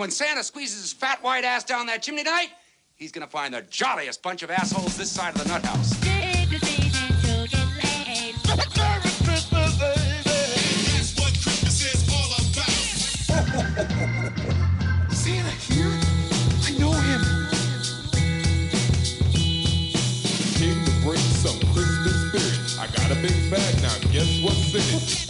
When Santa squeezes his fat white ass down that chimney tonight, he's gonna find the jolliest bunch of assholes this side of the nut house. Santa here? I know him. Came to bring some Christmas spirit. I got a big bag now. Guess what's in it?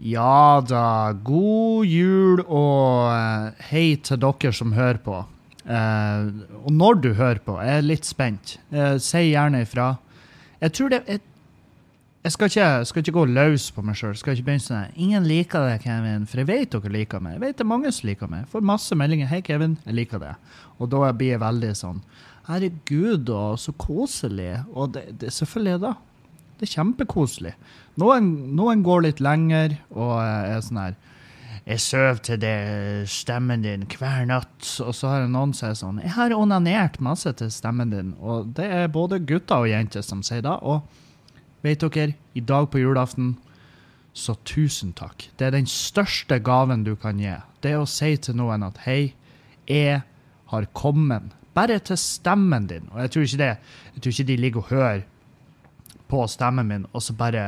Ja da, god jul og eh, hei til dere som hører på. Eh, og når du hører på, jeg er litt spent. Eh, si gjerne ifra. Jeg tror det Jeg, jeg skal, ikke, skal ikke gå løs på meg sjøl. Skal ikke begynne sånn 'Ingen liker det, Kevin.' For jeg vet dere liker meg. Jeg vet det er mange som liker meg. Jeg får masse meldinger. 'Hei, Kevin, jeg liker det.' Og da blir jeg veldig sånn 'Herregud, og så koselig.' Og det, det selvfølgelig er det. Er kjempekoselig. Noen, noen går litt lenger og er sånn her Jeg sover til det stemmen din hver natt. Og så har noen som er sånn Jeg har onanert masse til stemmen din. Og det er både gutter og jenter som sier det. Og vet dere, i dag på julaften, så tusen takk. Det er den største gaven du kan gi. Det å si til noen at hei, jeg har kommet. Bare til stemmen din. Og jeg tror ikke det. Jeg tror ikke de ligger og hører på stemmen min, og så bare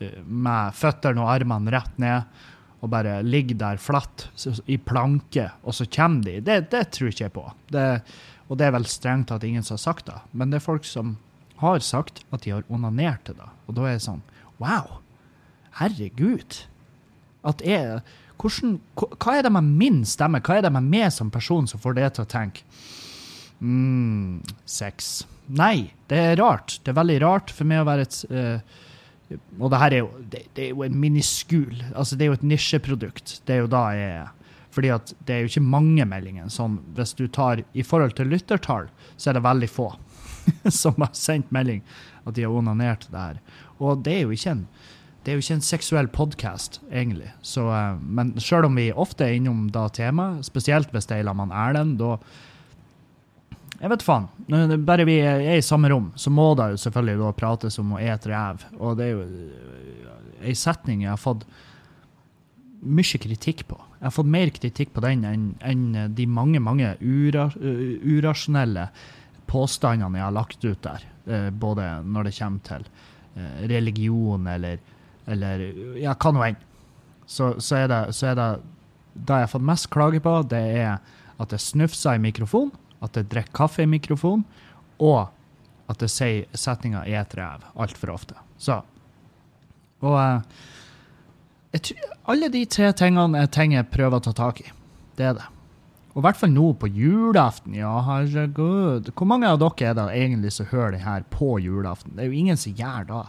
eh, med føttene og armene rett ned, og bare ligger der flatt i planke, og så kommer de. Det, det tror ikke jeg på. Det, og det er vel strengt tatt ingen som har sagt det, men det er folk som har sagt at de har onanert til det. Og da er jeg sånn Wow! Herregud! At jeg hvordan, hva er det med min stemme, hva er det med meg som person som får det til å tenke mm, sex? Nei, det er rart. Det er veldig rart for meg å være et uh, Og det her er jo, det, det er jo en miniskul Altså, det er jo et nisjeprodukt. Det er jo da jeg er. Fordi at det er jo ikke mange meldinger. Sånn, hvis du tar I forhold til lyttertall, så er det veldig få som har sendt melding at de har onanert det her. Og det er jo ikke en det er jo ikke en seksuell podkast, egentlig. Så, uh, men sjøl om vi ofte er innom da temaet, spesielt hvis det er sammen med Erlend, da Jeg vet faen. Bare vi er i samme rom, så må det jo selvfølgelig da prates om å ete rev. Og det er jo ei setning jeg har fått mye kritikk på. Jeg har fått mer kritikk på den enn enn de mange, mange ura, uh, urasjonelle påstandene jeg har lagt ut der. eh, Både når det kommer til eh, religion eller, eller ja, hva nå enn. Så, så, er det, så er det Det jeg har fått mest klage på, det er at jeg snufser i mikrofon, at jeg drikker kaffe i mikrofon, og at jeg sier setninga 'et rev' altfor ofte. Så Og eh, jeg alle de tre tingene er ting jeg prøver å ta tak i. Det er det. Og i hvert fall nå på julaften. Ja, herregud. Hvor mange av dere er det egentlig som hører det her på julaften? Det er jo ingen som gjør det.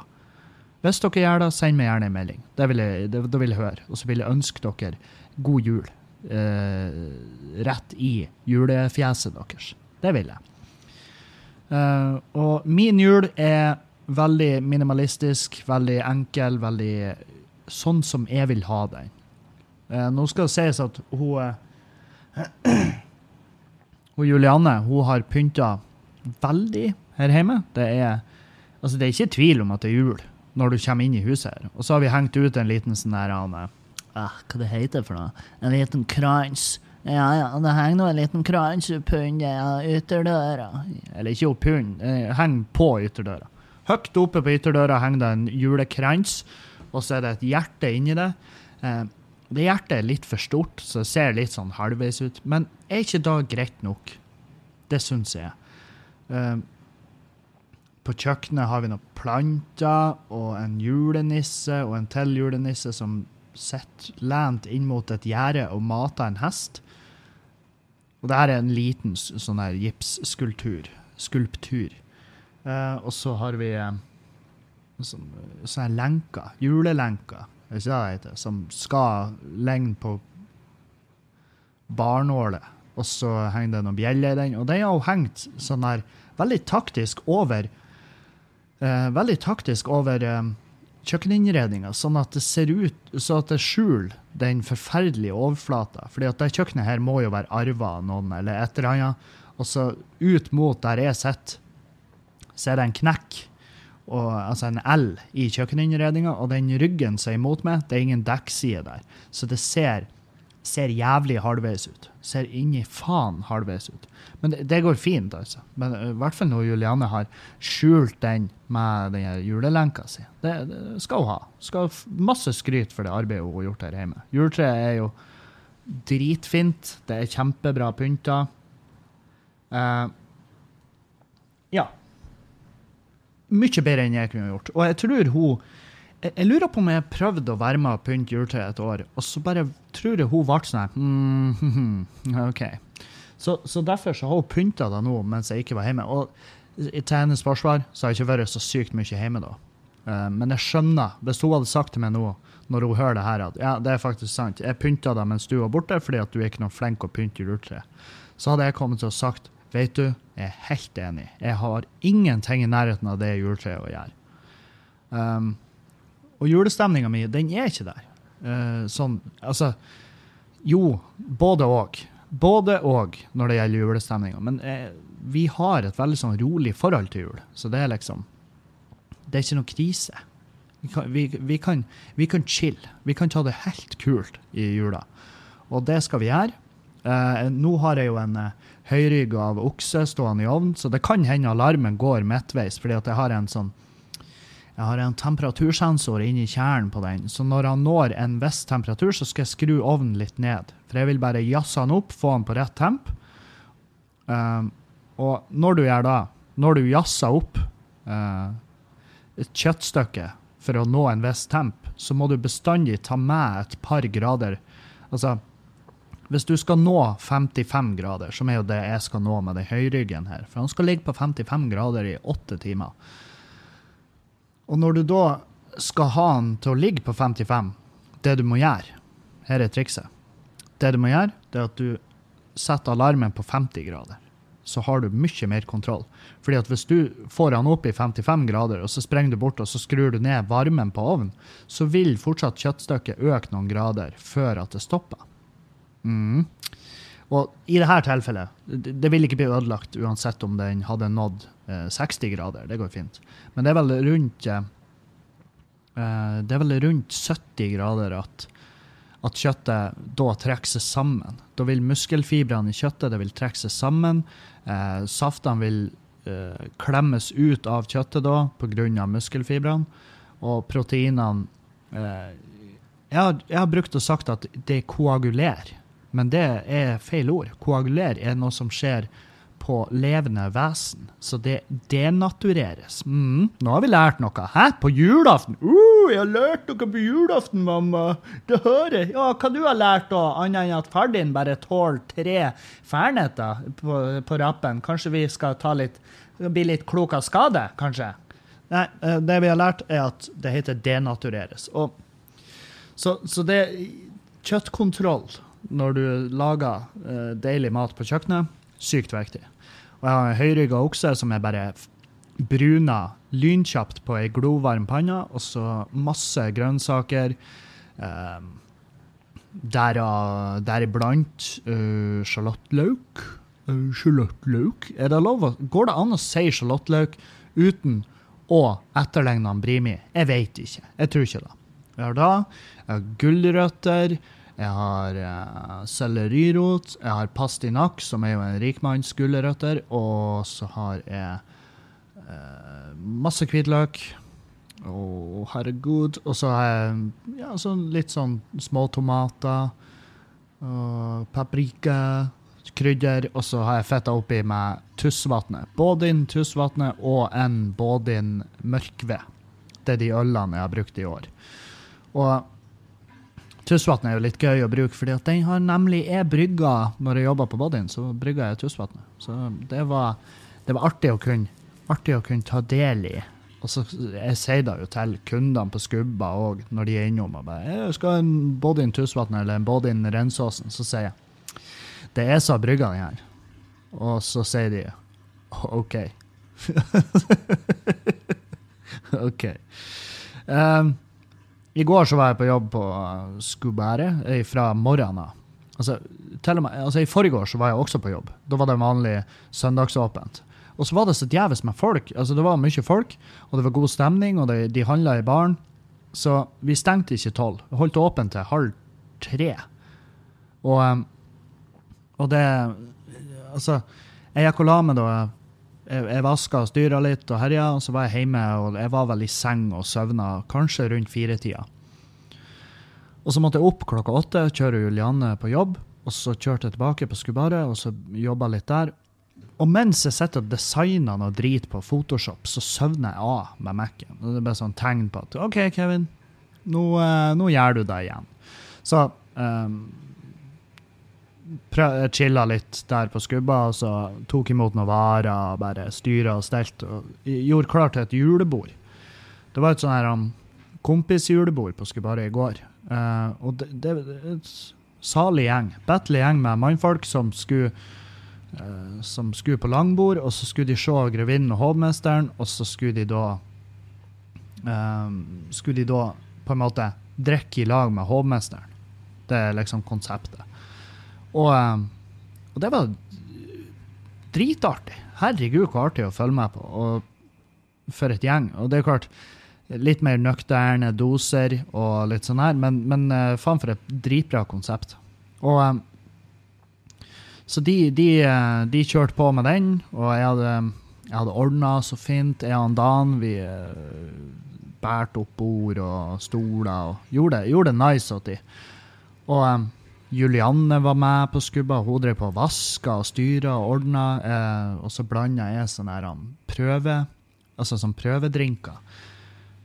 Hvis dere gjør det, send meg gjerne en melding. Det vil jeg, det, det vil jeg høre. Og så vil jeg ønske dere god jul. Eh, rett i julefjeset deres. Det vil jeg. Uh, og min jul er veldig minimalistisk, veldig enkel, veldig sånn som jeg vil ha den. Uh, nå skal det sies at hun uh, Hun Julianne hun har pynta veldig her hjemme. Det er, altså, det er ikke tvil om at det er jul når du kommer inn i huset. her. Og så har vi hengt ut en liten sånn der han, eh, ah, Hva det heter for noe? En liten krans. Ja, ja, det henger nå en liten krans opp under ytterdøra. Eller ikke opp under, det henger på ytterdøra. Høyt oppe på ytterdøra henger det en julekrans, og så er det et hjerte inni det. Eh, det hjertet er litt for stort, så det ser litt sånn halvveis ut. Men er ikke da greit nok? Det syns jeg. Eh, på kjøkkenet har vi noen planter og en julenisse og en til julenisse som sitter lent inn mot et gjerde og mater en hest. Og det her er en liten sånn her gipsskulptur. Skulptur. Uh, og så har vi eh, sånn, sånne lenker, julelenker, er det heter, som skal ligne på barnåler. Og så henger det noen bjeller i den, og den har hengt sånn her veldig taktisk over uh, veldig taktisk over eh, kjøkkeninnredninga, sånn at det ser ut så at det skjuler den forferdelige overflata. Fordi at det kjøkkenet her må jo være arva av noen, eller et eller annet. Og så ut mot der jeg sitter, så er det en knekk, og, altså en L i kjøkkeninnredninga, og den ryggen som er imot meg, det er ingen dekkside der. Så det ser, ser jævlig halvveis ut. Ser inni faen halvveis ut. Men det, det går fint, altså. Men øh, i hvert fall når Juliane har skjult den med den julelenka si. Det, det skal hun ha. Skal ha masse skryt for det arbeidet hun har gjort her hjemme. Juletreet er jo dritfint. Det er kjempebra pynta. Uh, ja. Mye bedre enn jeg kunne gjort. Og jeg tror hun jeg, jeg lurer på om jeg prøvde å være med og pynte juletreet et år, og så bare tror jeg hun ble sånn mm, OK. Så, så derfor så har hun pynta det nå mens jeg ikke var hjemme. Og til hennes forsvar så har jeg ikke vært så sykt mye hjemme da. Eh, men jeg skjønner, hvis hun hadde sagt til meg nå, når hun hører det her, at ja, det er faktisk sant, jeg pynta deg mens du var borte, fordi at du er ikke noe flink å pynte juletreet, så hadde jeg kommet til å sagt, vet du, jeg er helt enig. Jeg har ingenting i nærheten av det juletreet å gjøre. Um, og julestemninga mi, den er ikke der. Uh, sånn, altså Jo, både og. Både og når det gjelder julestemninga. Men uh, vi har et veldig sånn rolig forhold til jul. Så det er liksom Det er ikke noe krise. Vi kan, vi, vi kan, vi kan chill. Vi kan ta det helt kult i jula. Og det skal vi gjøre. Eh, nå har jeg jo en eh, høyrygg av okse stående i ovnen, så det kan hende alarmen går midtveis, fordi at jeg har en sånn jeg har en temperatursensor inni kjernen på den, så når han når en viss temperatur, så skal jeg skru ovnen litt ned. For jeg vil bare jazze han opp, få han på rett temp. Um, og når du gjør det, når du jazzer opp uh, et kjøttstykke for å nå en viss temp, så må du bestandig ta med et par grader. Altså, hvis du skal nå 55 grader, som er jo det jeg skal nå med den høyryggen her, for han skal ligge på 55 grader i åtte timer, og når du da skal ha den til å ligge på 55, det du må gjøre, her er trikset. Det du må gjøre, det er at du setter alarmen på 50 grader. Så har du mye mer kontroll. Fordi at hvis du får den opp i 55 grader, og så sprenger du bort og så skrur du ned varmen på ovnen, så vil fortsatt kjøttstykket øke noen grader før at det stopper. Mm. Og i dette tilfellet, det, vil ikke bli ødelagt uansett om den hadde nådd 60 grader. Det går fint. Men det er vel rundt eh, eh, Det er vel rundt 70 grader at, at kjøttet da trekker seg sammen. Da vil muskelfibrene i kjøttet det vil trekke seg sammen. Eh, saftene vil eh, klemmes ut av kjøttet da pga. muskelfibrene. Og proteinene eh, jeg, har, jeg har brukt og sagt at det koagulerer, men det er feil ord. Koagulere er noe som skjer på levende vesen, så det denatureres. Mm, nå har vi lært noe. Hæ? På julaften? Uh, jeg har lært noe på julaften, mamma. Det hører jeg. Ja, hva du har lært da, annet enn at far din bare tåler tre fernetter på, på rappen? Kanskje vi skal ta litt, bli litt klok av skade, kanskje? Nei, eh, det vi har lært er at det heter denatureres. Og så, så det Kjøttkontroll når du lager uh, deilig mat på kjøkkenet, sykt viktig. Og jeg har en høyrygga okse som er bare bruna lynkjapt på ei glovarm panne, og så masse grønnsaker. Uh, Deriblant uh, sjalottløk. Uh? Er det lov Går det an å si sjalottløk uten å etterligne Brimi? Jeg vet ikke. Jeg tror ikke det. Jeg har da har gulrøtter, jeg har uh, sellerirot, jeg har pastinakk, som er jo en rikmanns gulrøtter, og så har jeg uh, masse hvitløk. Å, herregud. Og så har jeg ja, så litt sånn småtomater. Og paprika, krydder. Og så har jeg fetta oppi med tussvatnet. Bådin tussvatnet og en bådin mørkved. Det er de ølene jeg har brukt i år. Og tussvatnet er jo litt gøy å bruke, fordi at den har nemlig er brygga Når jeg jobba på Bodyen, så brygga jeg tussvatnet. Så det var, det var artig å kunne artig å kunne ta del i. Og så Jeg sier det jo til kundene på Skubba òg, når de er innom og bare «Jeg 'Skal en Bodyen Tussvatnet eller en Bodyen Rensåsen?' Så sier jeg det er så brygga den her. Og så sier de OK. OK. Um, I går så var jeg på jobb på Skubæret Skubære eh, fra morgenen av. Altså, med, altså I så var jeg også på jobb. Da var det vanlig søndagsåpent. Og så var det så djevelsk med folk. Altså Det var mye folk, og det var god stemning, og de, de handla i baren. Så vi stengte ikke tolv. Vi holdt åpent til halv tre. Og, um, og det Altså, jeg gikk og la meg da. Jeg, jeg vaska og styra litt og herja, og så var jeg hjemme og jeg var vel i seng og søvna kanskje rundt firetida. Og så måtte jeg opp klokka åtte, kjøre Julianne på jobb. Og så kjørte jeg tilbake på Skubaret og så jobba litt der. Og mens jeg sitter og designer noe drit på Photoshop, så søvner jeg av med Mac-en. Det er bare sånn tegn på at OK, Kevin, nå, eh, nå gjør du det igjen. Så um, chilla litt der på skubba, og så tok imot noen varer, og bare styra og stelt, og gjorde klart til et julebord. Det var et sånn her um, kompisjulebord på Skubbaret i går. Uh, og det, det er et salig gjeng. Battle gjeng med mannfolk som skulle uh, som skulle på langbord, og så skulle de se grevinnen og hovmesteren, og så skulle de da eh, Skulle de da på en måte drikke i lag med hovmesteren. Det er liksom konseptet. Og, eh, og det var dritartig. Herregud, hvor artig å følge med på. Og for et gjeng. Og det er klart, litt mer nøkterne doser og litt sånn her, men, men eh, faen for et dritbra konsept. Og eh, så de, de, eh, de kjørte på med den, og jeg hadde, jeg hadde ordna så fint. Jeg og Dan vi uh, bærte opp bord og stoler og gjorde, gjorde det nice åt de. Og eh, Julianne var med på skubba. Hun drev på og vaska og styra og ordna. Eh, og så blanda jeg sånn her um, prøve, altså sånn prøvedrinker.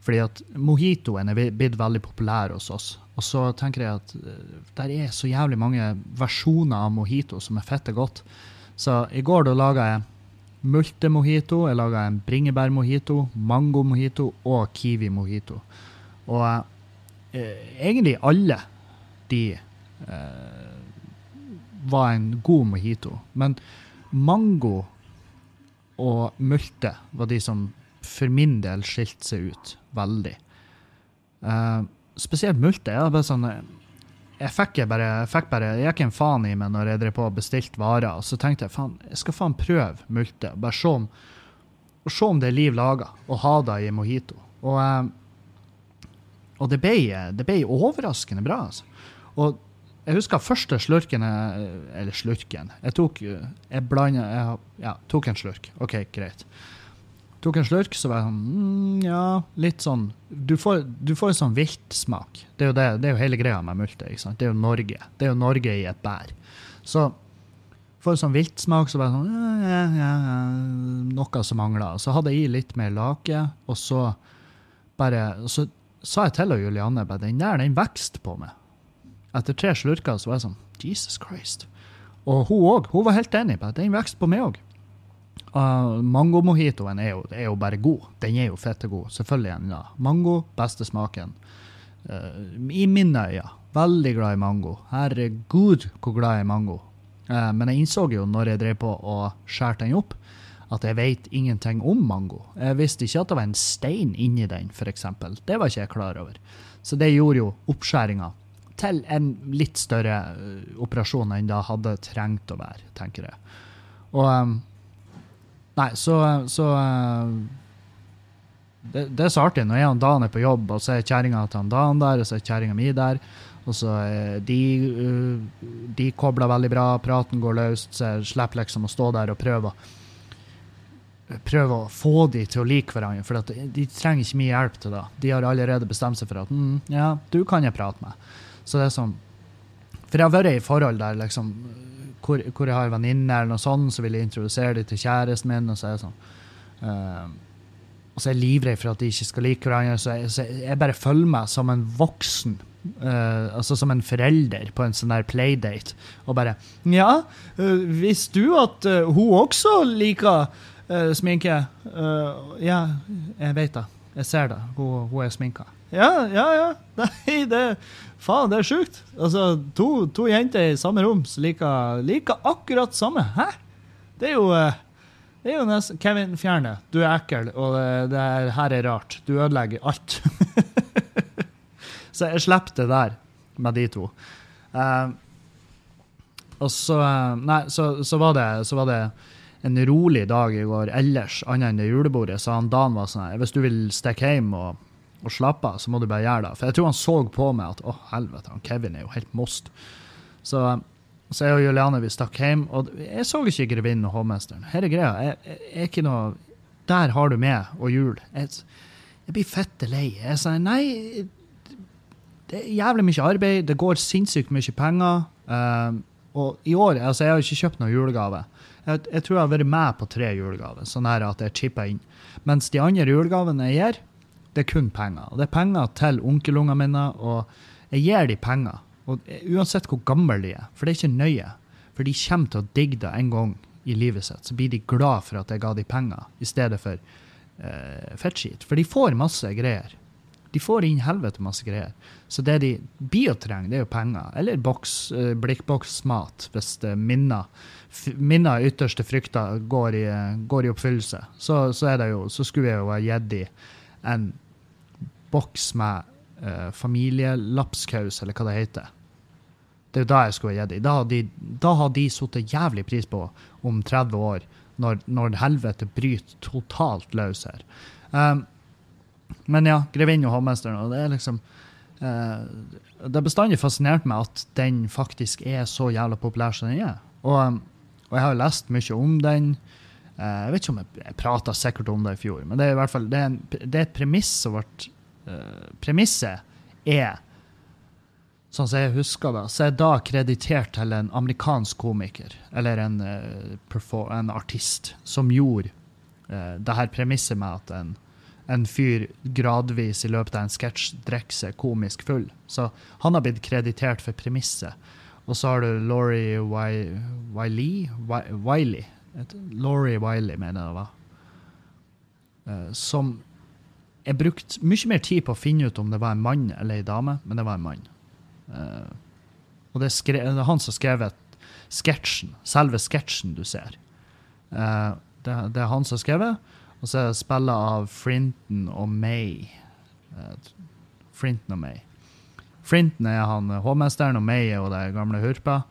Fordi at mojitoen er blitt veldig populær hos oss. Og så tenker jeg at eh, der er så jævlig mange versjoner av mojito som er fette godt. Så i går da laga jeg multemojito, jeg laga en bringebærmojito, mango-mojito og kiwi-mojito. Og eh, egentlig alle de var en god mojito. Men mango og multe var de som for min del skilte seg ut veldig. Eh, spesielt multe. Jeg, bare sånn, eh, jeg fikk bare, jeg fikk bare, jeg gikk en faen i meg når jeg drev på og bestilte varer. Og så tenkte jeg faen, jeg skal faen prøve multe. Bare se om, og se om det er liv laga, og ha det i mojito. Og, eh, og det, ble, det ble overraskende bra. Altså. Og jeg husker første slurken jeg, Eller slurken. Jeg tok, jeg blanda, jeg, ja, tok en slurk. OK, greit. Tok en slurk, så var jeg sånn mm, Ja, litt sånn Du får, du får en sånn viltsmak. Det er jo, det, det er jo hele greia med multe. ikke sant? Det er jo Norge. Det er jo Norge i et bær. Så får en sånn viltsmak, så var jeg sånn ja, ja, ja, Noe som mangla. Så hadde jeg i litt mer lake, og så bare Så sa jeg til Julianne bare den der, den vokste på meg. Etter tre slurker så var jeg sånn Jesus Christ. Og hun òg. Hun var helt enig. bare, Den vokste på meg òg. Uh, Mango-mojitoen er, jo- er jo bare god. Den er jo fettegod. Selvfølgelig en ja. Mango, beste smaken. Uh, I mine øyne. Veldig glad i mango. Herregud, hvor glad jeg er i mango. Uh, men jeg innså jo når jeg drev på og skjærte den opp, at jeg vet ingenting om mango. Jeg visste ikke at det var en stein inni den, f.eks. Det var ikke jeg klar over. Så det gjorde jo oppskjæringa til en litt større uh, operasjon enn det hadde trengt å være, tenker jeg. Og um, Nei, så, så uh, det, det er så artig når jeg og Dan er på jobb, og så er kjerringa til Dan der, og så er kjerringa mi der. Og så de, de kobler veldig bra, praten går løst, så jeg slipper liksom å stå der og prøve prøve å få de til å like hverandre, for de trenger ikke mye hjelp til det. De har allerede bestemt seg for at mm, ja, du kan jeg prate med. Så det er sånn For jeg har vært i forhold der liksom hvor, hvor jeg har en venninne eller noe sånt, så vil jeg introdusere dem til kjæresten min, og så er jeg sånn uh, Og så er jeg livredd for at de ikke skal like hverandre, så jeg, så jeg bare følger meg som en voksen. Uh, altså som en forelder på en sånn der playdate. Og bare Ja, uh, visste du at uh, hun også liker sminke? Ja, jeg vet det. Jeg ser det. Hun, hun er sminka. Ja, ja, ja. Nei, det Faen, det er sjukt. Altså, to, to jenter i samme rom liker, liker akkurat samme. Hæ? Det er jo eh, det er jo nesten Kevin, fjern det. Du er ekkel, og det, det er, her er rart. Du ødelegger alt. Så jeg slipper det der med de to. Uh, Og så, eh, nei, så, så, var det, så var det en rolig dag i går ellers, annet enn det julebordet. Så han Dan var sånn hvis du vil stikke hjem og, og slappe av, så må du bare gjøre det. For jeg tror han så på meg at å, helvete, han Kevin er jo helt most. Så, så jeg og Juliane vi stakk hjem, og jeg så ikke Grevinnen og hovmesteren. Her er greia. Jeg, jeg, er ikke noe Der har du med og jul. Jeg, jeg blir fette lei. Jeg sa nei, det er jævlig mye arbeid, det går sinnssykt mye penger. Um, og i år altså Jeg har ikke kjøpt noen julegave. Jeg, jeg tror jeg har vært med på tre julegaver, sånn her at jeg chipper inn. Mens de andre julegavene jeg gir, det er kun penger. Og det er penger til onkelungene mine, og jeg gir dem penger. Og uansett hvor gamle de er, for det er ikke nøye. For de kommer til å digge det en gang i livet sitt. Så blir de glad for at jeg ga dem penger, i stedet for uh, fettskit. For de får masse greier. De får inn helvete masse greier. Så det de blir å trenge, det er jo penger. Eller boks, uh, blikkboksmat, hvis det minner minner ytterste frykter går i, går i oppfyllelse. Så, så, jo, så skulle jeg jo ha gitt dem en boks med uh, familielapskaus, eller hva det heter. Det er jo da jeg skulle ha gitt dem. Da har de, da de sittet jævlig pris på om 30 år, når, når helvete bryter totalt løs her. Um, men ja, 'Grevinnen og hovmesteren', det er liksom uh, Det har bestandig fascinert meg at den faktisk er så jævla populær som den er. Og, um, og jeg har jo lest mye om den. Uh, jeg vet ikke om jeg, jeg prata sikkert om det i fjor, men det er i hvert fall det er, en, det er et premiss som ble eh, Premisset er Sånn som jeg husker det, så er da kreditert til en amerikansk komiker, eller en, eh, en artist, som gjorde uh, det her premisset med at en, en fyr gradvis i løpet av en sketsj drikker seg komisk full. Så han har blitt kreditert for premisset. Og så har du Laurie Wiley, Wiley, Laurie Wiley, mener jeg det var, som jeg brukte mye mer tid på å finne ut om det var en mann eller en dame, men det var en mann. Uh, og det er, det er han som har skrevet sketsjen, selve sketsjen du ser. Uh, det, det er han som har skrevet, og så er det spillet av Frinton og May. Uh, Frinton og May. Frinton er han hovmesteren, og May er jo det gamle hurpa.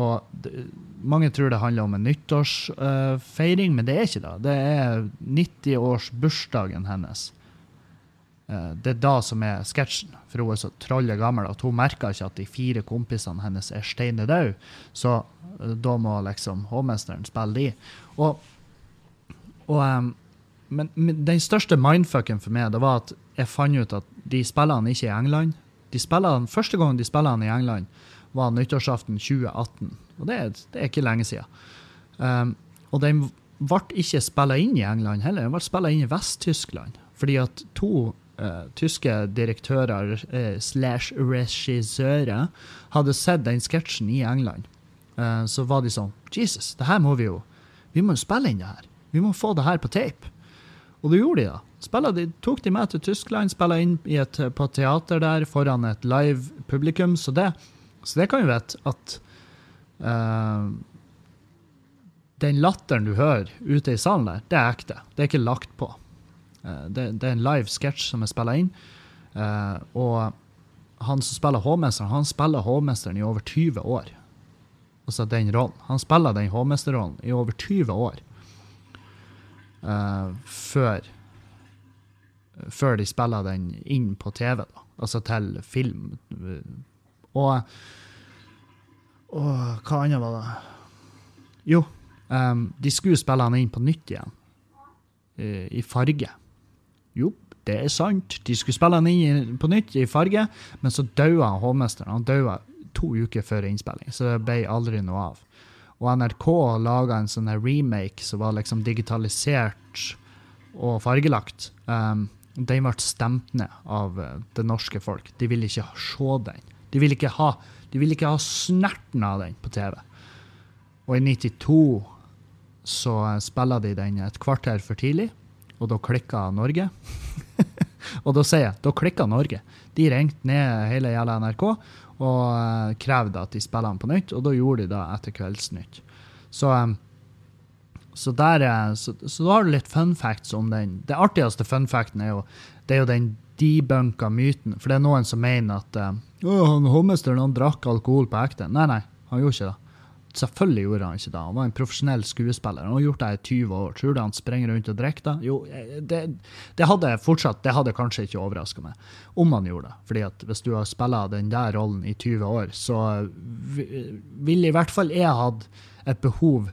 Og det, mange tror det handler om en nyttårsfeiring, men det er ikke det. Det er 90-årsbursdagen hennes. Eh, Det er da som er sketsjen, for hun er så trolle gammel at hun merker ikke at de fire kompisene hennes er steine døde, så eh, da må liksom hovmesteren spille de. Og, og men, men den største mindfucken for meg, det var at jeg fant ut at de spiller han ikke i England. De spiller første gang de spiller han i England, var nyttårsaften 2018. Og det, er- det er ikke lenge siden. Um, og den ble ikke spilla inn i England heller, den ble spilla inn i Vest-Tyskland. Fordi at to eh, tyske direktører uh, slash regissører hadde sett den sketsjen i England. uh, så var de sånn Jesus, det her må vi jo Vi må jo spille inn det her. Vi må få det her på tape. Og det gjorde de, da. Spillet, de tok de med til Tyskland, spilla inn et, på teater der foran et live publikum. Så det, så det kan vi vite at den latteren du hører ute i salen der, det er ekte. Det er ikke lagt på. Eh, det, det er en live sketsj som er spilla inn. eh, og han som spiller hovmesteren, han spiller hovmesteren i over 20 år. Altså den rollen. Han spiller den hovmesterrollen i over 20 år. Eh, før før de spiller den inn på TV, da. altså til film. Og, og hva annet var det? Jo, um, de skulle spille han inn på nytt igjen, i, i farge. Jo, det er sant. De skulle spille han inn på nytt i farge, men så han hovmesteren. Han døde to uker før innspilling, så det ble aldri noe av. Og NRK laga en sånn remake som var liksom digitalisert og fargelagt. Um, den ble stemt ned av eh, det norske folk. De ville ikke se den. De ville ikke ha, ville ikke ha snerten av den på TV. Og i 92 så eh, spiller de den et kvarter for tidlig, og da klikka Norge. og da sier jeg, da klikka Norge. De ringte ned hele jævla NRK og eh, krevde at de spiller den på nytt, og da gjorde de det etter Kveldsnytt. Så eh, så, der, er- så, så da har du litt fun facts om den. Det artigste fun facten er jo, det er jo den debunka myten. For det er noen som mener at uh, han Hommester han drakk alkohol på ekte. Nei, nei, han gjorde ikke det. Selvfølgelig gjorde han ikke det. Han var en profesjonell skuespiller. Han har gjort det i 20 år. Tror du han sprenger rundt og drikker da? Jo, eh, det, det hadde fortsatt, det hadde kanskje ikke overraska meg om han gjorde det. Fordi at hvis du har spilt den der rollen i 20 år, så vil i hvert fall jeg hatt et behov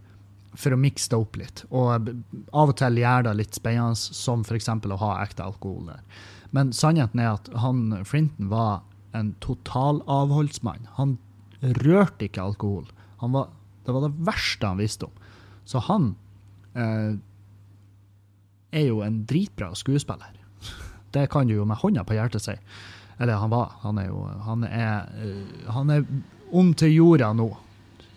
for å mikse det opp litt. Og av og til gjøre det litt spennende, som f.eks. å ha ekte alkohol der. Men sannheten er at han Frinton var en totalavholdsmann. Han rørte ikke alkohol. Var, det var det verste han visste om. Så han eh, er jo en dritbra skuespiller. Det kan du jo med hånda på hjertet si. Eller han var. Han er jo Han er, eh, han er om til jorda nå.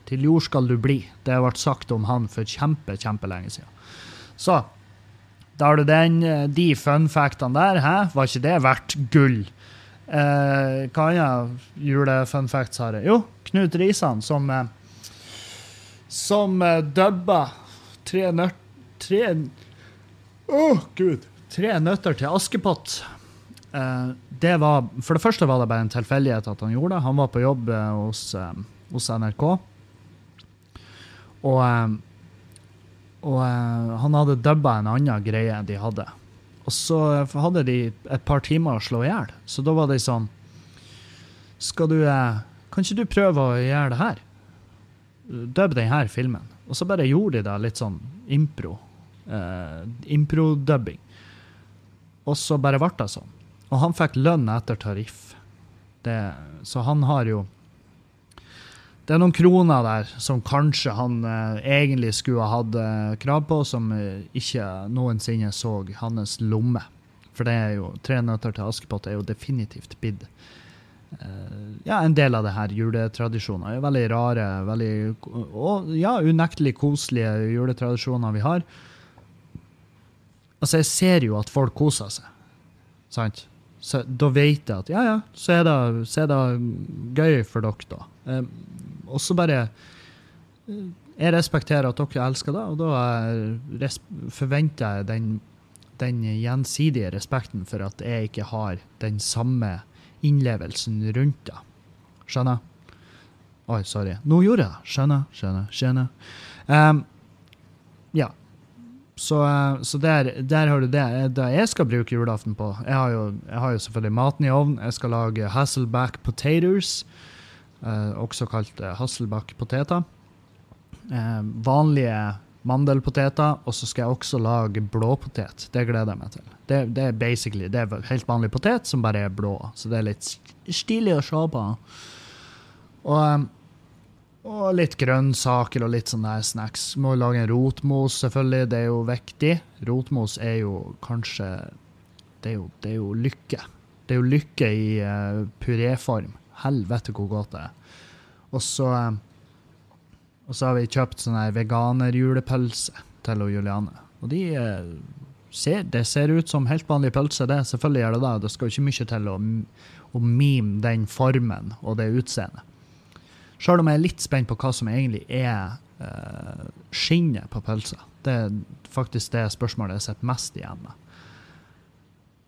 Til jord skal du bli. Det ble sagt om han for kjempe, kjempelenge siden. Så da har du den, eh, de fun factene der. Hæ? Var ikke det verdt gull? Eh, hva annet julefun facts har jeg? Jo, Knut Risan som eh, som uh, dubba tre nøtt... Tre Å, gud! Tre nøtter til Askepott. Uh, det var, for det første var det bare en tilfeldighet at han gjorde det. Han var på jobb uh, hos, uh, hos NRK. Og, og han hadde dubba en annen greie de hadde. Og så hadde de et par timer å slå i hjel. Så da var de sånn Skal du Kan ikke du prøve å gjøre det her? Dub denne filmen. Og så bare gjorde de det litt sånn impro. Uh, Impro-dubbing. Og så bare ble det sånn. Og han fikk lønn etter tariff. Det, så han har jo Det er noen kroner der som kanskje han uh, egentlig skulle ha hatt uh, krav på, som ikke noensinne så hans lomme. For det er jo Tre nøtter til Askepott er jo definitivt bidd ja, en del av det her juletradisjoner. er Veldig rare veldig, og ja, unektelig koselige juletradisjoner vi har. Altså, jeg ser jo at folk koser seg. Sant? Så da vet jeg at ja, ja, så er det, så er det gøy for dere, da. Eh, og så bare eh, Jeg respekterer at dere elsker det, og da eh, forventer jeg den, den gjensidige respekten for at jeg ikke har den samme innlevelsen rundt det. Skjønner? Oi, sorry. Nå gjorde jeg det. Skjønner, skjønner, skjønner. Um, ja. Så, eh, så der, der har du det. Eh, Det jeg skal bruke julaften på Jeg har jo, jeg har jo selvfølgelig maten i ovnen. Jeg skal lage Hasselback potatoes, eh, også kalt eh, Hasselback-poteter. Eh, vanlige mandelpoteter, og så skal jeg også lage blåpotet. Det gleder jeg meg til. Det, det er basically det er helt vanlig potet som bare er blå, så det er litt st- stilig å se på. Og, eh, og litt grønnsaker og litt sånne snacks. Må lage en rotmos, selvfølgelig. Det er jo viktig. Rotmos er jo kanskje Det er jo, det er jo lykke. Det er jo lykke i uh, puréform. Helvete hvor godt det er. Og så eh, Og så har vi kjøpt sånn her veganerjulepølse til Juliane. Og de eh, ser, det ser ut som helt vanlig pølse, det. Selvfølgelig gjør det det. Det skal jo ikke mye til å, å mime den formen og det utseendet. Sjøl om jeg er litt spent på hva som egentlig er eh, skinnet på pølsa. Det er faktisk det spørsmålet jeg sitter mest igjen med.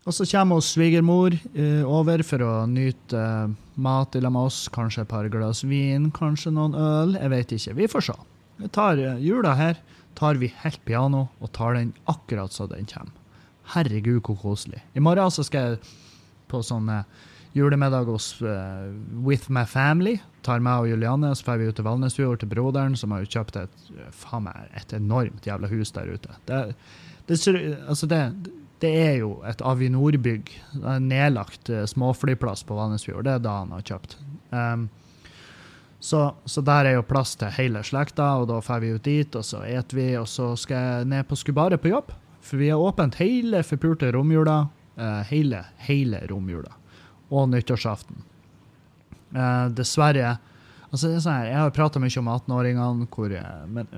Og så kommer hos svigermor eh, over for å nyte eh, mat sammen med oss. Kanskje et par glass vin, kanskje noen øl. Jeg vet ikke. Vi får se. Vi tar eh, jula her tar vi helt piano og tar den akkurat så den kommer. Herregud, hvor koselig. I morgen så skal jeg på sånn eh, julemiddag hos uh, With My Family. Tar meg og Juliane, så drar vi ut til Valnesfjord til broderen, som har jo kjøpt et, eh, faen meg, et enormt jævla hus der ute. Det, det, altså det, det er jo et Avinor-bygg. En nedlagt eh, småflyplass på Valnesfjord. Det er da han har kjøpt. Um, så, så der er jo plass til hele slekta, og da drar vi ut dit, og så eter vi, og så skal jeg ned på Skubaret på jobb. For vi har åpent hele forpulte romjula. Uh, hele, hele romjula. Og nyttårsaften. Uh, dessverre altså det er sånn her, Jeg har prata mye om 18-åringene, hvor uh, men,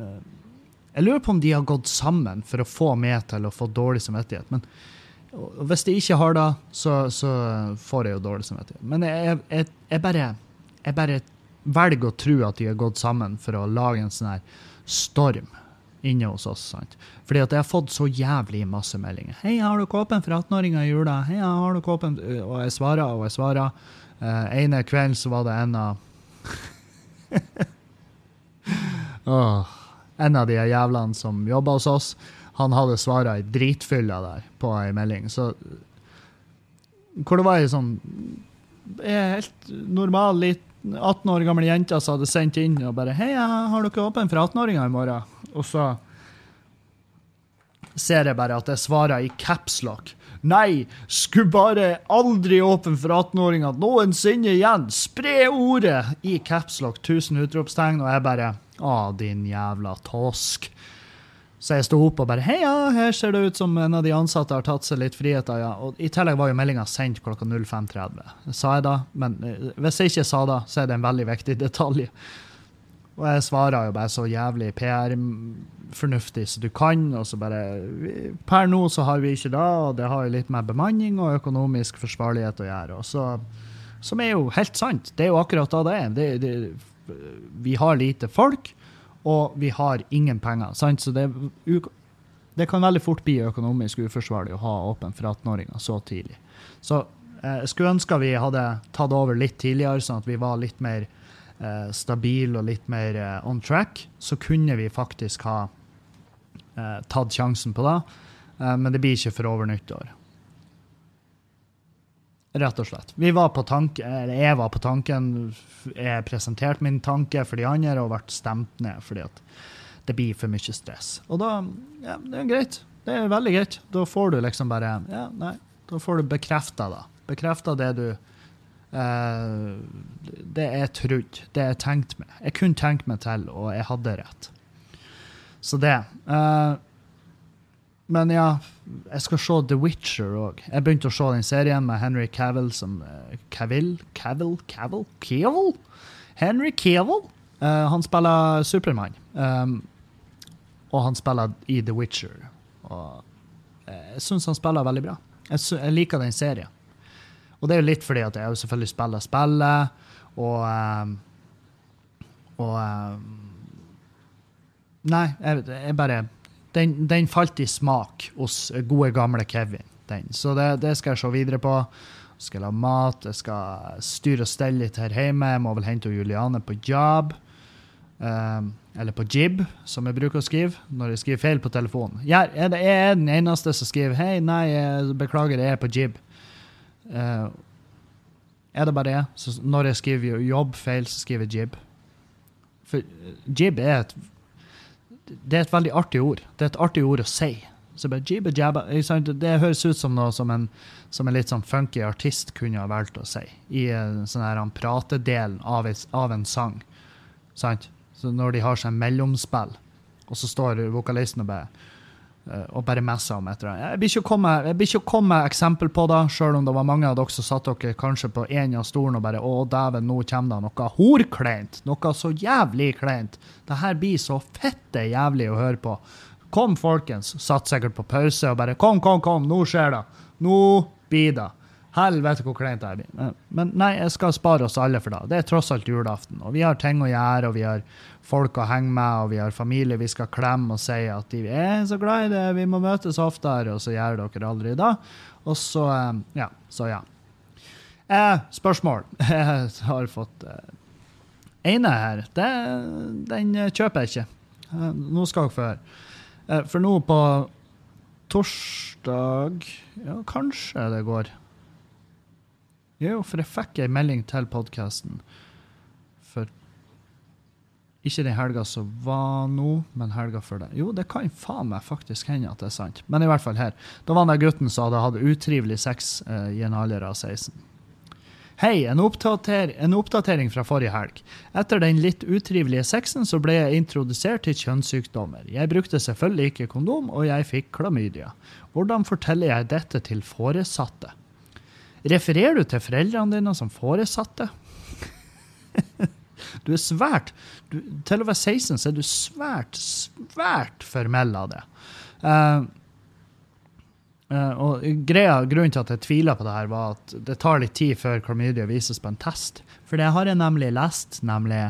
Jeg lurer på om de har gått sammen for å få meg til å få dårlig samvittighet. Men hvis de ikke har det, så, så får jeg jo dårlig samvittighet. Men jeg, jeg, jeg, bare, jeg bare velger å tro at de har gått sammen for å lage en sånn her storm inne hos oss. sant? Fordi at jeg har fått så jævlig masse meldinger. 'Hei, har du kåpen for 18-åringer i jula?' Hei, har du kåpen? Og jeg svarer og jeg svarer. Uh, ene kvelden så var det en av Åh. En av de jævlene som jobba hos oss, han hadde svara i dritfylla der på ei melding. Så Hvor det var ei sånn helt normal, litt 18 år gammel jente som hadde sendt inn og bare 'Hei, har dere åpen for 18-åringer i morgen?' Og så ser jeg bare at jeg svarer i capslock. Nei, skulle bare aldri åpen for 18-åringer noensinne igjen. Spre ordet i capslock, 1000 utropstegn, og jeg bare Å, din jævla tosk. Så jeg sto opp og bare Hei, ja, her ser det ut som en av de ansatte har tatt seg litt friheter, ja. Og i tillegg var jo meldinga sendt klokka 05.30. Sa jeg da? Men eh, hvis jeg ikke sa det, så er det en veldig viktig detalj. Og jeg svarer jo bare så jævlig PR-fornuftig som du kan, og så bare Per nå så har vi ikke det, og det har jo litt med bemanning og økonomisk forsvarlighet å gjøre. Og så, som er jo helt sant. Det er jo akkurat da det er. Det, det, vi har lite folk, og vi har ingen penger. Sant? Så det, det kan veldig fort bli økonomisk uforsvarlig å ha åpen for 18-åringer så tidlig. Så eh, jeg skulle ønske vi hadde tatt over litt tidligere, sånn at vi var litt mer eh, stabil og litt mer eh, on track, så kunne vi faktisk ha eh, tatt sjansen på det. Eh, men det blir ikke for over nyttår. Rett og slett. Vi var på tanke, jeg var på tanken, jeg presenterte min tanke for de andre og ble stemt ned fordi at det blir for mye stress. Og da ja, det er greit. Det er veldig greit. Da får du liksom bare ja, nei, Da får du bekrefta det. Bekrefta det du eh, Det jeg trodde, det jeg tenkte meg. Jeg kunne tenkt meg til, og jeg hadde rett. Så det. Eh, men ja, jeg skal se The Witcher òg. Jeg begynte å se den serien med Henry Cavill som uh, Cavill? Cavill? Cavill? Cavill? Henry Cavill? Uh, han spiller Supermann. Um, og han spiller i The Witcher. Og eh, jeg syns han spiller veldig bra. Jeg, jeg liker den serien. Og det er jo litt fordi at jeg selvfølgelig spiller spillet, og Og Nei, jeg, jeg bare den, den falt i smak hos gode, gamle Kevin. Den. Så det, det skal jeg se videre på. Jeg skal lage mat, jeg skal styre og stelle litt her hjemme. Jeg må vel hente Juliane på jobb. Um, eller på jib, som jeg bruker å skrive når jeg skriver feil på telefonen. Jeg er, den eneste som skriver 'hei, nei, jeg beklager, jeg er på jib'. Uh, er det bare det? Så når jeg skriver jobb feil, så skriver jeg jib. For uh, jib er et det er et veldig artig ord. Det er et artig ord å si. Så bare jibba jabba. Det høres ut som noe som en, som en litt sånn funky artist kunne ha valgt å si. I sånn her pratedelen av, av en sang. Sant? Så når de har seg mellomspill, og så står vokalisten og bare eh, og bare messa om et eller annet. Jeg blir ikke å komme, ikke eksempel på det, sjøl om det var mange av dere som satt dere kanskje på en av stolen og bare Å, dæven, nå kommer det noe horkleint. Noe så jævlig kleint. Det her blir så fette jævlig å høre på. Kom, folkens. Satt sikkert på pause og bare Kom, kom, kom, nå skjer det. Nå blir det. Helvete hvor kleint jeg blir. Men- Men nei, jeg skal spare oss alle for det. Det er tross alt julaften. Og vi har ting å gjøre, og vi har folk å henge med, og vi har familie vi skal klemme og si at de er så glad i det, vi må møtes oftere, og så gjør dere aldri det. Og så, eh, ja. Så ja. Eh, spørsmål. Jeg har fått eh, ene her. Det, den kjøper jeg ikke. Eh, Nå skal dere få høre. Eh, For nå på torsdag Ja, kanskje det går. Jo, for jeg fikk ei melding til podkasten for ikke den helga som var nå, men helga før det. Jo, det kan faen meg faktisk hende at det er sant. Men i hvert fall her. Da var den gutten som hadde hatt utrivelig sex eh, i en alder av 16. Hei, en, oppdater en oppdatering fra forrige helg. Etter den litt utrivelige sexen så ble jeg introdusert til kjønnssykdommer. Jeg brukte selvfølgelig ikke kondom, og jeg fikk klamydia. Hvordan forteller jeg dette til foresatte? Refererer du til foreldrene dine som foresatte? du er svært du, Til å være 16 så er du svært, svært formell av det. Uh, uh, og greia, Grunnen til at jeg tviler på det her, var at det tar litt tid før klamydia vises på en test. For det har jeg nemlig lest, nemlig.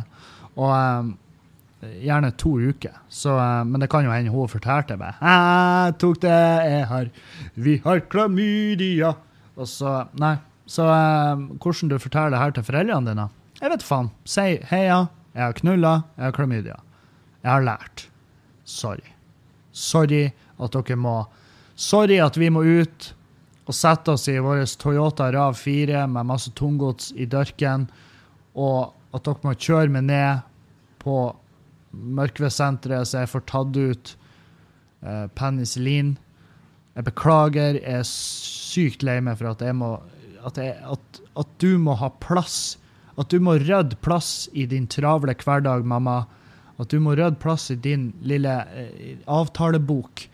Og um, gjerne to uker. Så, men det kan jo hende hun fortalte meg. Jeg tok det, jeg har Vi har klamydia. Og så Nei. Så eh, hvordan du forteller det her til foreldrene dine? Jeg vet faen. Si 'heia, jeg har knulla, jeg har klamydia'. Jeg har lært. Sorry. Sorry at dere må Sorry at vi må ut og sette oss i vår Toyota RAV4 med masse tunggods i dørken, og at dere må kjøre meg ned på Mørkvedsenteret så jeg får tatt ut eh, penicillin. Jeg beklager, jeg er sykt lei meg for at må at, jeg, at, at du må ha plass. At du må rydde plass i din travle hverdag, mamma. At du må rydde plass i din lille eh, avtalebok.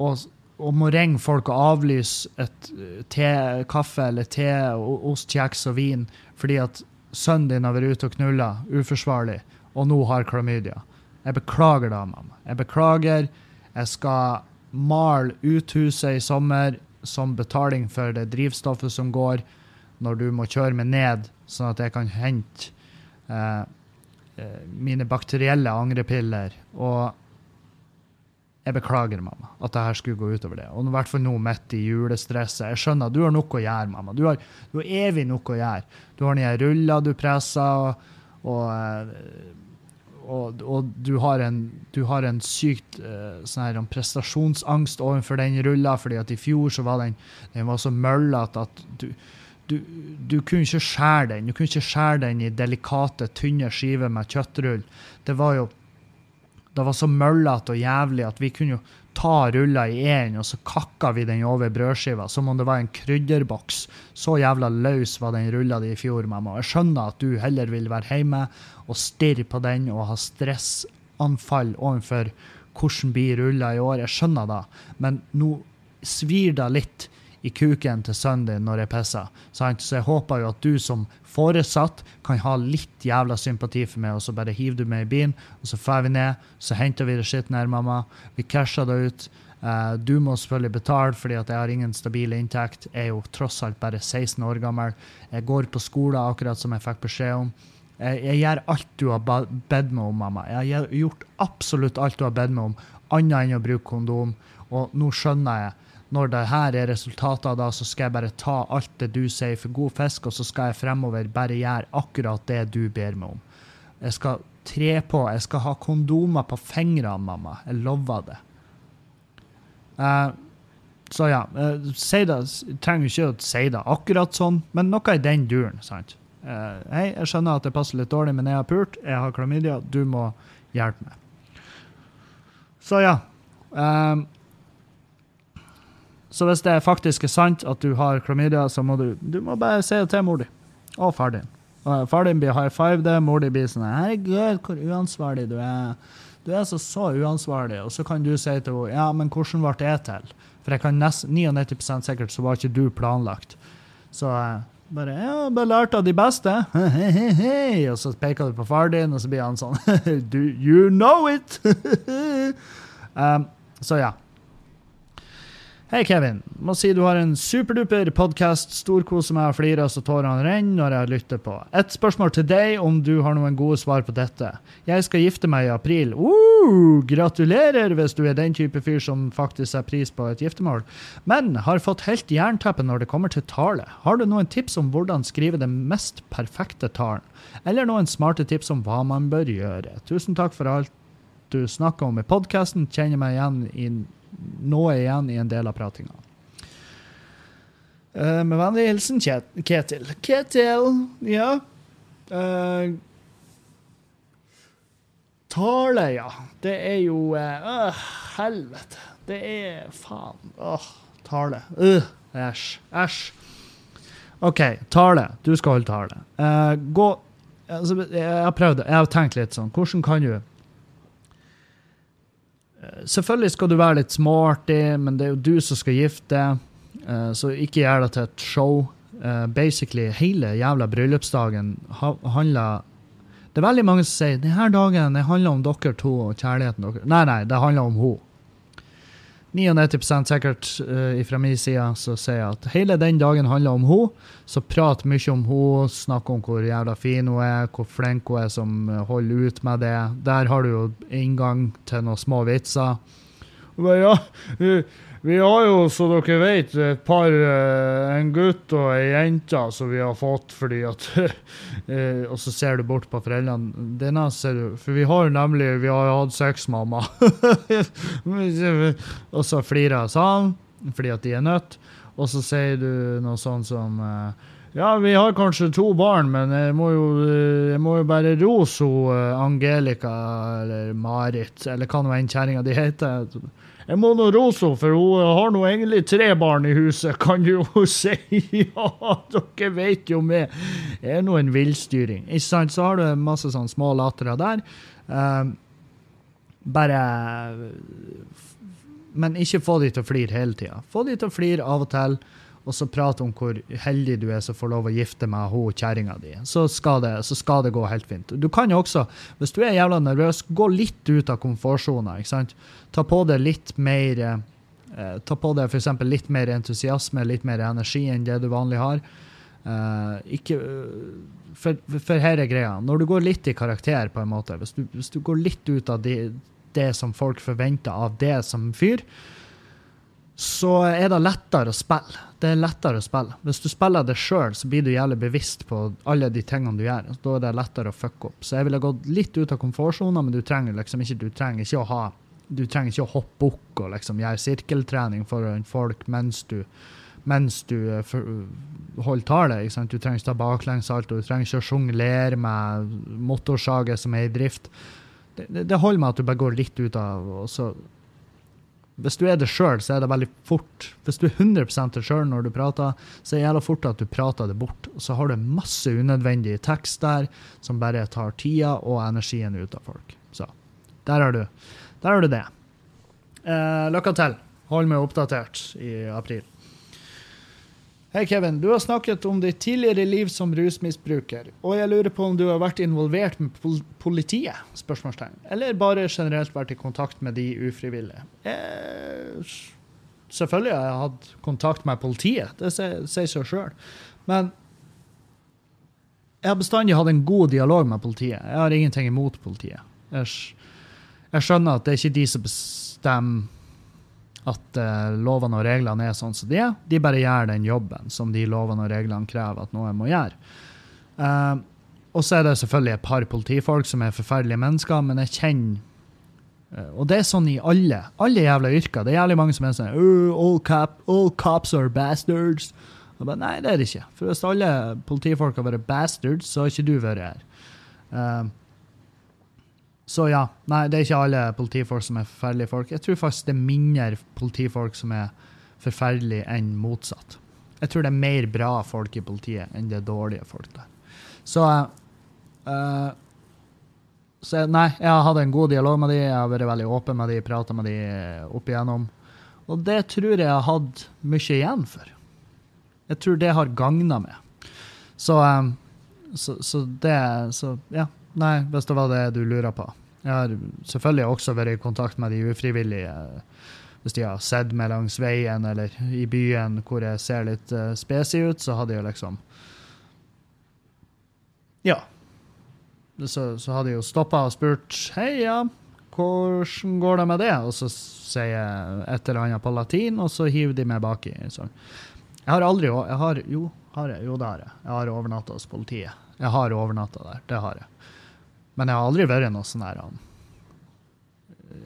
Og, og må ringe folk og avlyse et eh, te, kaffe eller te, ost, kjeks og vin fordi at sønnen din har vært ute og knulla uforsvarlig, og nå har klamydia. Jeg beklager da, mamma. Jeg beklager. Jeg skal male uthuset i sommer som betaling for det drivstoffet som går når du må kjøre meg ned, sånn at jeg kan hente eh, eh, mine bakterielle angrepiller. Og jeg beklager, mamma, at det her skulle gå utover det. Og i hvert fall nå midt i julestresset. Jeg skjønner, du har nok å gjøre, mamma. Du har, du har evig nok å gjøre. Du har nye ruller du presser, og, og, eh, og, og du, har en, du har en sykt uh, sånn her, en prestasjonsangst overfor den rulla, fordi at i fjor så var den, den var så møllete at du, du, du kunne ikke skjære den. Du kunne ikke skjære den i delikate, tynne skiver med kjøttrull. Det var jo det var så møllete og jævlig at vi kunne jo ta rulla i én, og så kakka vi den over brødskiva som om det var en krydderboks. Så jævla løs var den rulla di i fjor, mamma. Jeg skjønner at du heller vil være hjemme og stirre på den og ha stressanfall overfor hvordan blir rulla i år. Jeg skjønner det, men nå svir det litt i kuken til sønnen din når jeg pisser. Sant? Så jeg håper jo at du som foresatt kan ha litt jævla sympati for meg, og så bare hiver du meg i bilen, og så drar vi ned, så henter vi det skitten her, mamma. Vi casher det ut. Uh, du må selvfølgelig betale, fordi at jeg har ingen stabil inntekt. Jeg er jo tross alt bare 16 år gammel. Jeg går på skole akkurat som jeg fikk beskjed om. Jeg, jeg gjør alt du har bedt meg om, mamma. Jeg har gjort absolutt alt du har bedt meg om, annet enn å bruke kondom. Og nå skjønner jeg når det her er resultatet da, så skal jeg bare ta alt det du sier for god fisk, og så skal jeg fremover bare gjøre akkurat det du ber meg om. Jeg skal tre på, jeg skal ha kondomer på fingrene, mamma. Jeg lover det. Uh, så ja, uh, si det. Trenger ikke å si det akkurat sånn, men noe i den duren, sant? Uh, hei, jeg skjønner at det passer litt dårlig, men jeg har pult, jeg har klamydia, du må hjelpe meg. Så ja. eh, så hvis det faktisk er sant at du har klamydia, så må du, du må bare si det til mor di og far din. Far din blir high five det, mor di blir sånn Herregud, hvor uansvarlig du er. Du er så så uansvarlig. Og så kan du si til henne ja, men hvordan ble det til? For jeg kan nest, 99% sikkert så var ikke du planlagt. Så eh, bare ja, bare lærte av de beste. og så peker du på far din, og så blir han sånn Do you know it? um, så ja. Hei, Kevin. Må si du har en superduper podkast. Storkoser meg og flirer så tårene renner når jeg lytter på. Et spørsmål til deg, om du har noen gode svar på dette. Jeg skal gifte meg i april. Uh, gratulerer hvis du er den type fyr som faktisk setter pris på et giftermål. Men har fått helt jernteppe når det kommer til tale. Har du noen tips om hvordan skrive den mest perfekte talen? Eller noen smarte tips om hva man bør gjøre? Tusen takk for alt du snakker om i podkasten. Kjenner meg igjen i noe igjen i en del av pratinga. Uh, med vennlig hilsen Ket- Ketil. Ketil, ja. Uh, tale, ja. Det er jo eh, øh, Helvete. Det er faen. Åh, tale. Æsj. Æsj. OK, tale. Du skal holde tale. Eh, gå altså, Jeg har prøvd det. Jeg har tenkt litt sånn. Hvordan kan du Selvfølgelig skal du være litt smarty, men det er jo du som skal gifte eh, så ikke gjør det til et show. Eh, basically, hele jævla bryllupsdagen handler Det er veldig mange som sier denne dagen det handler om dere to og kjærligheten deres. Nei, nei, det handler om henne. 99 sikkert uh, fra min side så sier jeg at hele den dagen handler om henne. Så prat mye om henne, snakk om hvor jævla fin hun er, hvor flink hun er som eh, holder ut med det. Der har du jo inngang til noen små vitser. Og bare, ja, vi, vi har jo, så dere vet, et par eh, En gutt og ei jente som vi har fått fordi at eh, Og så ser du bort på foreldrene Denne ser du For vi har jo nemlig Vi har jo hatt sex, mamma. og så flirer jeg sånn, fordi at de er nødt. Og så sier du noe sånn som eh, Ja, vi har kanskje to barn, men jeg må jo, jeg må jo bare rose Angelica eller Marit, eller hva nå enn kjerringa di heter. Jeg må nå rose henne, for hun har nå egentlig tre barn i huset, kan du jo si. Ja, dere vet jo meg. Jeg er nå en villstyring. Ikke sant? Så har du masse sånn små latere der. Uh, bare Men ikke få de til å flire hele tida. Få de til å flire av og til, og så prate om hvor heldig du er som får lov å gifte med hun kjerringa di. Så, skal det- så skal det gå helt fint. Du kan jo også, hvis du er jævla nervøs, gå litt ut av komfortsona. Ta på deg litt mer eh, Ta på deg f.eks. litt mer entusiasme, litt mer energi enn det du vanlig har. Eh, ikke, eh, for, for her er greia. Når du går litt i karakter, på en måte, hvis du, hvis du går litt ut av de, det som folk forventer av det som fyr, så er det lettere å spille. Det er lettere å spille. Hvis du spiller det sjøl, så blir du jævlig bevisst på alle de tingene du gjør. Da er det lettere å fucke opp. Så jeg ville gått litt ut av komfortsona, men du trenger liksom ikke, du trenger ikke å ha du trenger ikke å hoppe bukk og liksom gjøre sirkeltrening foran folk mens du, mens du eh, for, holder tale. ikke sant? Du trenger ikke ta baklengssalto, du trenger ikke å sjonglere med motorsaget som er i drift. Det, det, det holder med at du bare går litt ut av og så hvis du er det sjøl, så er det veldig fort. Hvis du er 100% det sjøl når du prater, så er det jævla fort at du prater det bort. Og så har du masse unødvendig tekst der som bare tar tida og energien ut av folk. Så der har du, du det. Eh, lykke til. Hold meg oppdatert i april. Hei, Kevin. Du har snakket om ditt tidligere liv som rusmisbruker, og jeg lurer på om du har vært involvert med pol politiet? spørsmålstegn, Eller bare generelt vært i kontakt med de ufrivillige? Eh, selvfølgelig har jeg hatt kontakt med politiet, det sier seg sjøl. Men jeg har bestandig hatt en god dialog med politiet. Jeg har ingenting imot politiet. Jeg skjønner at det er ikke de som bestemmer at uh, lovene og reglene er sånn som de er. De bare gjør den jobben som de lovene og reglene krever at noen må gjøre. Uh, og så er det selvfølgelig et par politifolk som er forferdelige mennesker, men jeg kjenner eh, Og det er sånn i alle alle jævla yrker. Det er jævlig mange som er sånn «Øh, all, cop, all cops are bastards. Og bare, Nei, det er det ikke. For hvis alle politifolk har vært bastards, så har ikke du vært her. Eh, så ja, nei, det er ikke alle politifolk som er forferdelige folk. Jeg tror faktisk det er mindre politifolk som er forferdelige enn motsatt. Jeg tror det er mer bra folk i politiet enn det er dårlige folk der. Så, uh, så nei, jeg har hatt en god dialog med de, jeg har vært veldig åpen med de, prata med de opp igjennom. Og det tror jeg har hatt mye igjen for. Jeg tror det har gagna meg. Så, um, så, så det Så ja. Nei, hvis det var det du lurer på. Jeg har selvfølgelig også vært i kontakt med de ufrivillige. eh, Hvis de har sett meg langs veien eller i byen hvor jeg ser litt uh, spesig ut, så hadde jeg liksom Ja. Så, så hadde jeg jo stoppa og spurt Hei, ja, hvordan går det med det? Og så sier jeg et eller annet på latin, og så hiver de meg baki. Sånn. Jeg har aldri jeg har, jo, har jeg, jo, det har jeg. Jeg har overnatta hos politiet. Jeg har overnatta der, det har jeg. Men jeg har aldri vært noe sånn her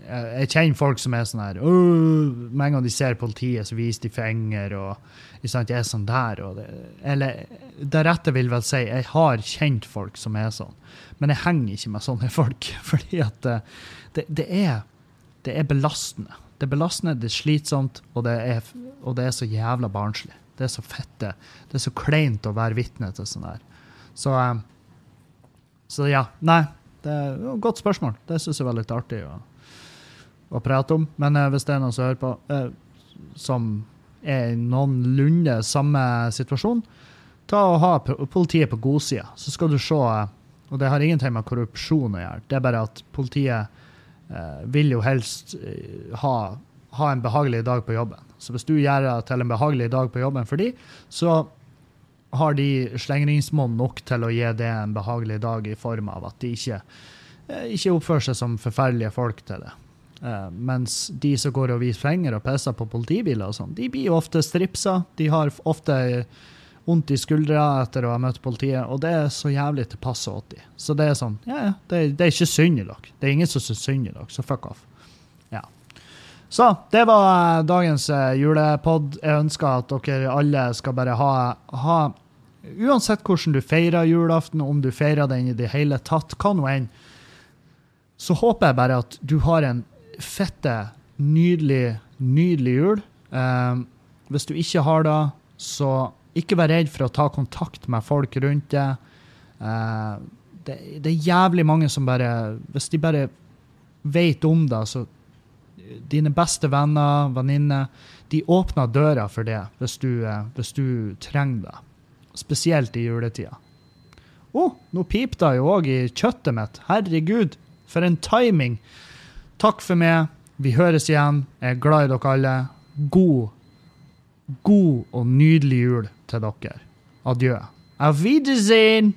jeg, kjenner folk som er sånn her Med en gang de ser politiet, så viser de finger, og sant, jeg er sånn der. Og det, eller det rette vil vel si, jeg har kjent folk som er sånn, men jeg henger ikke med sånne folk. Fordi at eh, det, det, er, det er belastende. Det er belastende, det er slitsomt, og det er, og det er så jævla barnslig. Det er så fette. Det er så kleint å være vitne til sånn her. Så, eh, så ja. Nei, det er et godt spørsmål. Det syns jeg var litt artig å, å prate om. Men eh, hvis det er noen som hører på, eh, som er i noenlunde samme situasjon, ta og ha politiet på godsida, så skal du se eh, Og det har ingenting med korrupsjon å gjøre. Det er bare at politiet eh, vil jo helst eh, ha, ha en behagelig dag på jobben. Så hvis du gjør det til en behagelig dag på jobben for dem, så har de slengringsmonn nok til å gi det en behagelig dag i form av at de ikke, eh, ikke oppfører seg som forferdelige folk til det. Uh, mens de som går og viser fingre og pisser på politibiler, og sånn, de blir ofte stripsa. De har ofte vondt i skuldra etter å ha møtt politiet, og det er så jævlig til passe 80. Så det er sånn, ja, ja, det, det er ikke synd i dere. Det er ingen som syns synd i dere, så fuck off. Ja. Så det var eh, dagens julepod. Jeg ønsker at dere alle skal bare ha, ha Uansett hvordan du feirer julaften, om du feirer den i det hele tatt, hva nå enn, så håper jeg bare at du har en fette, nydelig, nydelig jul. Eh, hvis du ikke har det, så ikke vær redd for å ta kontakt med folk rundt deg. Eh, det, det er jævlig mange som bare Hvis de bare vet om det, så Dine beste venner, venninner, de åpner døra for det hvis du, eh, hvis du trenger det. Spesielt i juletida. Å, oh, nå pipte det jo òg i kjøttet mitt. Herregud, for en timing. Takk for meg. Vi høres igjen. Jeg er glad i dere alle. God, god og nydelig jul til dere. Adjø. Auf Wiedersehen!